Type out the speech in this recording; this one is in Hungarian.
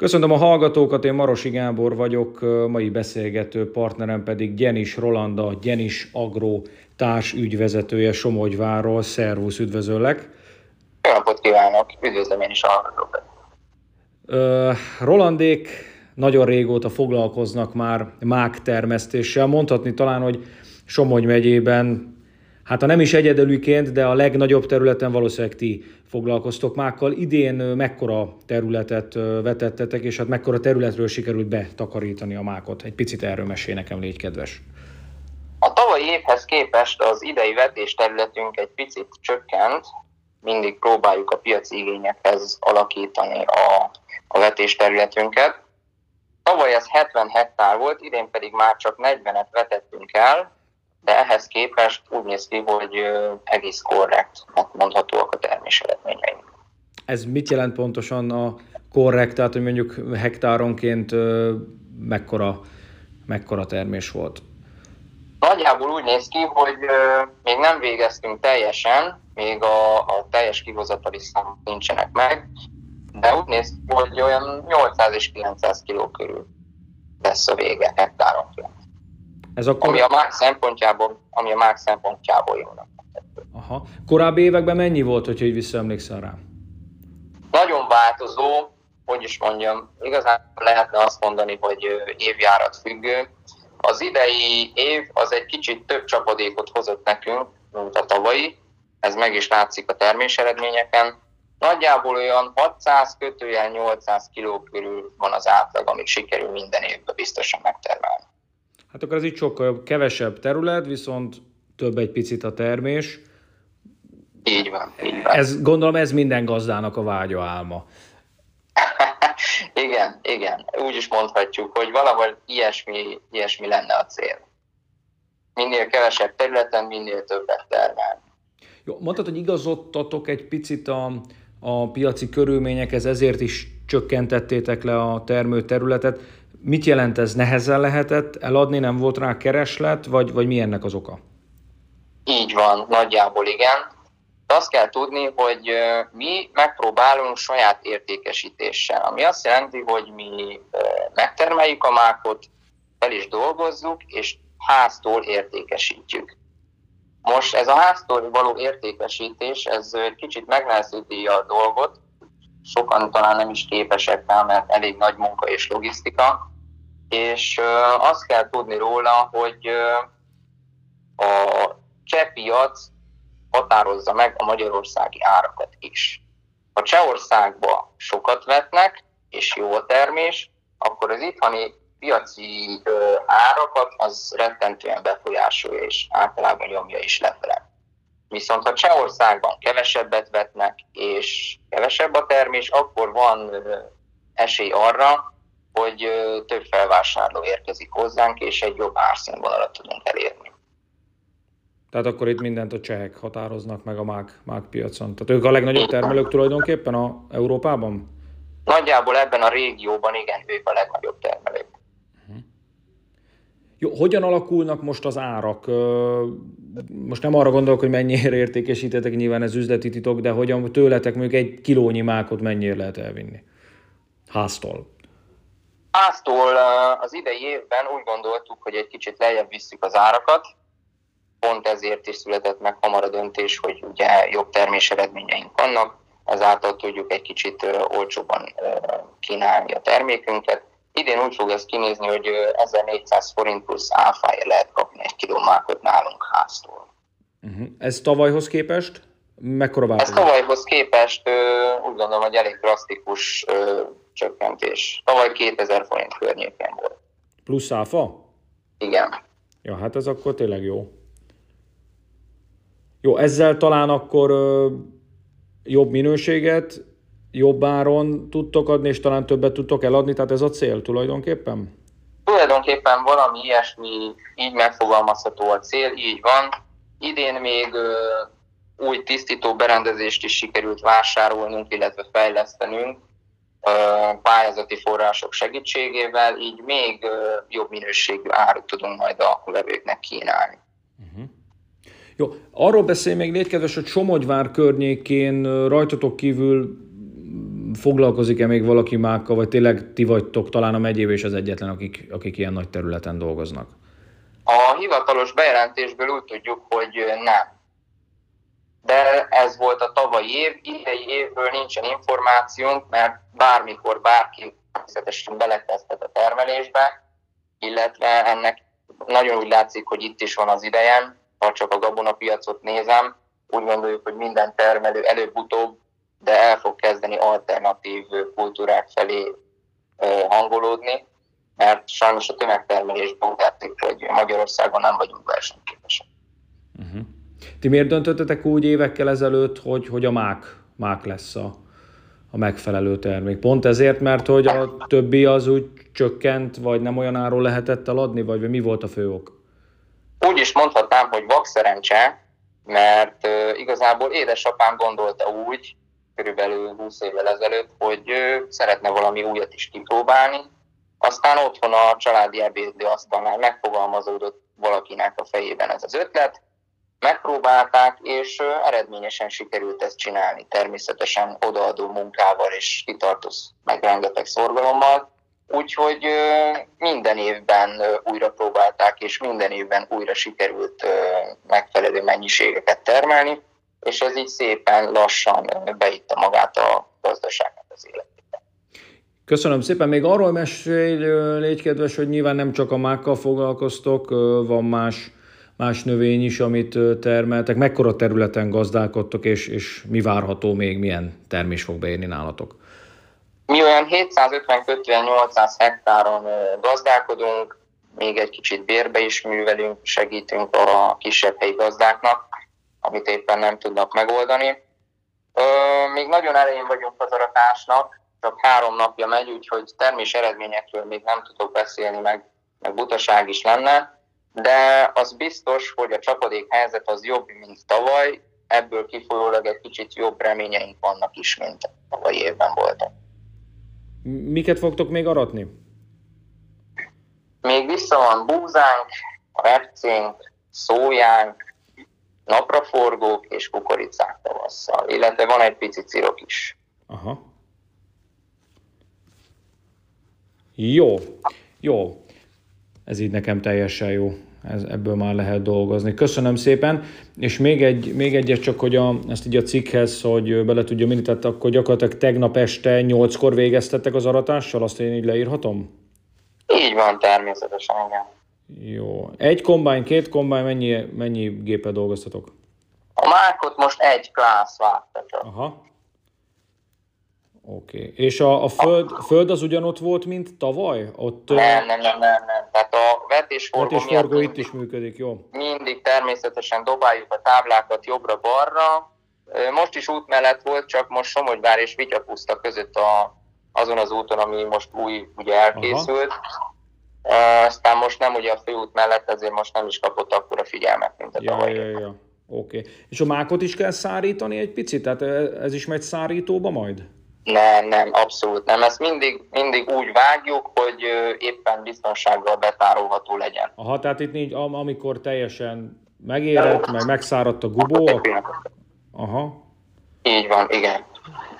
Köszöntöm a hallgatókat, én Marosi Gábor vagyok, mai beszélgető partnerem pedig Gyenis Rolanda, Gyenis Agro társ ügyvezetője Somogyváról. Szervusz, üdvözöllek! Jó napot kívánok, üdvözlöm én is a hallgatókat! Rolandék nagyon régóta foglalkoznak már mák termesztéssel. Mondhatni talán, hogy Somogy megyében hát ha nem is egyedülűként, de a legnagyobb területen valószínűleg ti foglalkoztok mákkal. Idén mekkora területet vetettetek, és hát mekkora területről sikerült betakarítani a mákot? Egy picit erről mesél nekem, légy kedves. A tavalyi évhez képest az idei vetés területünk egy picit csökkent, mindig próbáljuk a piaci igényekhez alakítani a, a vetés területünket. Tavaly ez 70 hektár volt, idén pedig már csak 40-et vetettünk el, de ehhez képest úgy néz ki, hogy egész korrekt mondhatóak a termés eredményeink. Ez mit jelent pontosan a korrekt, tehát hogy mondjuk hektáronként mekkora, mekkora termés volt? Nagyjából úgy néz ki, hogy még nem végeztünk teljesen, még a, a teljes kihozatali számok nincsenek meg, de úgy néz ki, hogy olyan 800 és 900 kiló körül lesz a vége hektáronként. Ez akkor... Ami a mák szempontjából, ami a mák szempontjából jónak. Aha. Korábbi években mennyi volt, hogyha így visszaemlékszel rá? Nagyon változó, hogy is mondjam, igazán lehetne azt mondani, hogy évjárat függő. Az idei év az egy kicsit több csapadékot hozott nekünk, mint a tavalyi, ez meg is látszik a termés eredményeken. Nagyjából olyan 600 kötőjel 800 kiló körül van az átlag, amit sikerül minden évben biztosan megtermelni. Hát akkor ez itt sokkal kevesebb terület, viszont több egy picit a termés. Így van, így van. Ez, gondolom ez minden gazdának a vágya álma. igen, igen. Úgy is mondhatjuk, hogy valahol ilyesmi, ilyesmi lenne a cél. Minél kevesebb területen, minél többet termelni. Jó, mondtad, hogy igazodtatok egy picit a, a piaci körülményekhez, ezért is csökkentettétek le a termőterületet. Mit jelent ez? Nehezen lehetett eladni, nem volt rá kereslet, vagy, vagy mi ennek az oka? Így van, nagyjából igen. De azt kell tudni, hogy mi megpróbálunk saját értékesítéssel, ami azt jelenti, hogy mi megtermeljük a mákot, fel is dolgozzuk, és háztól értékesítjük. Most ez a háztól való értékesítés, ez kicsit megnehezíti a dolgot, sokan talán nem is képesek rá, mert elég nagy munka és logisztika, és azt kell tudni róla, hogy a cseh piac határozza meg a magyarországi árakat is. Ha Csehországba sokat vetnek, és jó a termés, akkor az itthoni piaci árakat az rettentően befolyásolja, és általában nyomja is lefele. Viszont ha Csehországban kevesebbet vetnek, és kevesebb a termés, akkor van esély arra, hogy több felvásárló érkezik hozzánk, és egy jobb árszínvonalat tudunk elérni. Tehát akkor itt mindent a csehek határoznak meg a mák, mák piacon. Tehát ők a legnagyobb termelők tulajdonképpen a Európában? Nagyjából ebben a régióban igen, ők a legnagyobb termelők. Jó, hogyan alakulnak most az árak? Most nem arra gondolok, hogy mennyire értékesítetek, nyilván ez üzleti titok, de hogyan tőletek mondjuk egy kilónyi mákot mennyire lehet elvinni? Háztól. Háztól az idei évben úgy gondoltuk, hogy egy kicsit lejjebb visszük az árakat, pont ezért is született meg hamar a döntés, hogy ugye jobb termés eredményeink vannak, ezáltal tudjuk egy kicsit olcsóban kínálni a termékünket. Idén úgy fog ez kinézni, hogy 1400 forint plusz áfája lehet kapni egy kiló mákot nálunk háztól. Uh-huh. Ez tavalyhoz képest? Mekkora változás? Ez tavalyhoz képest úgy gondolom, hogy elég drasztikus csökkentés. Tavaly 2000 forint környékén volt. Plusz áfa? Igen. Ja, hát ez akkor tényleg jó. Jó, ezzel talán akkor ö, jobb minőséget, jobb áron tudtok adni, és talán többet tudtok eladni, tehát ez a cél tulajdonképpen? Tulajdonképpen valami ilyesmi, így megfogalmazható a cél, így van. Idén még ö, új tisztító berendezést is sikerült vásárolnunk, illetve fejlesztenünk, pályázati források segítségével, így még jobb minőségű árut tudunk majd a vevőknek kínálni. Uh-huh. Jó, arról beszélj még légy kedves, hogy Somogyvár környékén rajtatok kívül foglalkozik-e még valaki mákkal, vagy tényleg ti vagytok talán a megyébe és az egyetlen, akik, akik ilyen nagy területen dolgoznak? A hivatalos bejelentésből úgy tudjuk, hogy nem. De ez volt a tavalyi év, idei évből nincsen információnk, mert bármikor bárki természetesen belekezdhet a termelésbe, illetve ennek nagyon úgy látszik, hogy itt is van az idejem, ha csak a gabonapiacot nézem, úgy gondoljuk, hogy minden termelő előbb-utóbb, kezdeni alternatív kultúrák felé hangolódni, mert sajnos a tömegtermelésben úgy látszik, hogy Magyarországon nem vagyunk versenyképesek. Uh-huh. Ti miért döntöttetek úgy évekkel ezelőtt, hogy, hogy a mák, mák lesz a, a megfelelő termék? Pont ezért, mert hogy a többi az úgy csökkent, vagy nem olyan áról lehetett eladni, vagy mi volt a fő ok? Úgy is mondhatnám, hogy vakszerencse, mert uh, igazából édesapám gondolta úgy, körülbelül 20 évvel ezelőtt, hogy ő szeretne valami újat is kipróbálni. Aztán otthon a családi ebédlő asztalnál megfogalmazódott valakinek a fejében ez az ötlet, megpróbálták, és eredményesen sikerült ezt csinálni, természetesen odaadó munkával és kitartóz meg rengeteg szorgalommal. Úgyhogy minden évben újra próbálták, és minden évben újra sikerült megfelelő mennyiségeket termelni, és ez így szépen lassan beitta magát a gazdaságnak az életébe. Köszönöm szépen. Még arról mesélj, légy kedves, hogy nyilván nem csak a mákkal foglalkoztok, van más, más növény is, amit termeltek. Mekkora területen gazdálkodtok, és, és mi várható még, milyen termés fog beérni nálatok? Mi olyan 750-800 hektáron gazdálkodunk, még egy kicsit bérbe is művelünk, segítünk a kisebb helyi gazdáknak, amit éppen nem tudnak megoldani. Még nagyon elején vagyunk az aratásnak, csak három napja megy, úgyhogy termés eredményekről még nem tudok beszélni, meg, meg butaság is lenne, de az biztos, hogy a csapadék helyzet az jobb, mint tavaly, ebből kifolyólag egy kicsit jobb reményeink vannak is, mint tavaly évben voltak. Miket fogtok még aratni? Még vissza van búzánk, repcénk, szójánk, napraforgók és kukoricák tavasszal, illetve van egy pici cirok is. Aha. Jó, jó. Ez így nekem teljesen jó ez, ebből már lehet dolgozni. Köszönöm szépen, és még, egy, még egyet csak, hogy a, ezt így a cikkhez, hogy bele tudja minni, tehát akkor gyakorlatilag tegnap este nyolckor végeztettek az aratással, azt én így leírhatom? Így van, természetesen, igen. Jó. Egy kombány, két kombány, mennyi, mennyi gépet dolgoztatok? A mákot most egy klász vágta csak. Aha. Oké. Okay. És a, a föld, a föld az ugyanott volt, mint tavaly? Ott, nem, nem, nem, nem, nem. Tehát a vetésforgó, vetésforgó itt is működik, jó? Mindig természetesen dobáljuk a táblákat jobbra-balra. Most is út mellett volt, csak most Somogyvár és Vityapuszta között a, azon az úton, ami most új ugye elkészült. Aha. Aztán most nem ugye a főút mellett, ezért most nem is kapott akkora figyelmet, mint a ja, tavaly. Ja, ja. Oké. Okay. És a mákot is kell szárítani egy picit? Tehát ez is megy szárítóba majd? Nem, nem, abszolút nem. Ezt mindig, mindig úgy vágjuk, hogy éppen biztonsággal betárolható legyen. Aha, tehát itt nincs, amikor teljesen megérett, meg megszáradt a gubó. Aha. Így van, igen.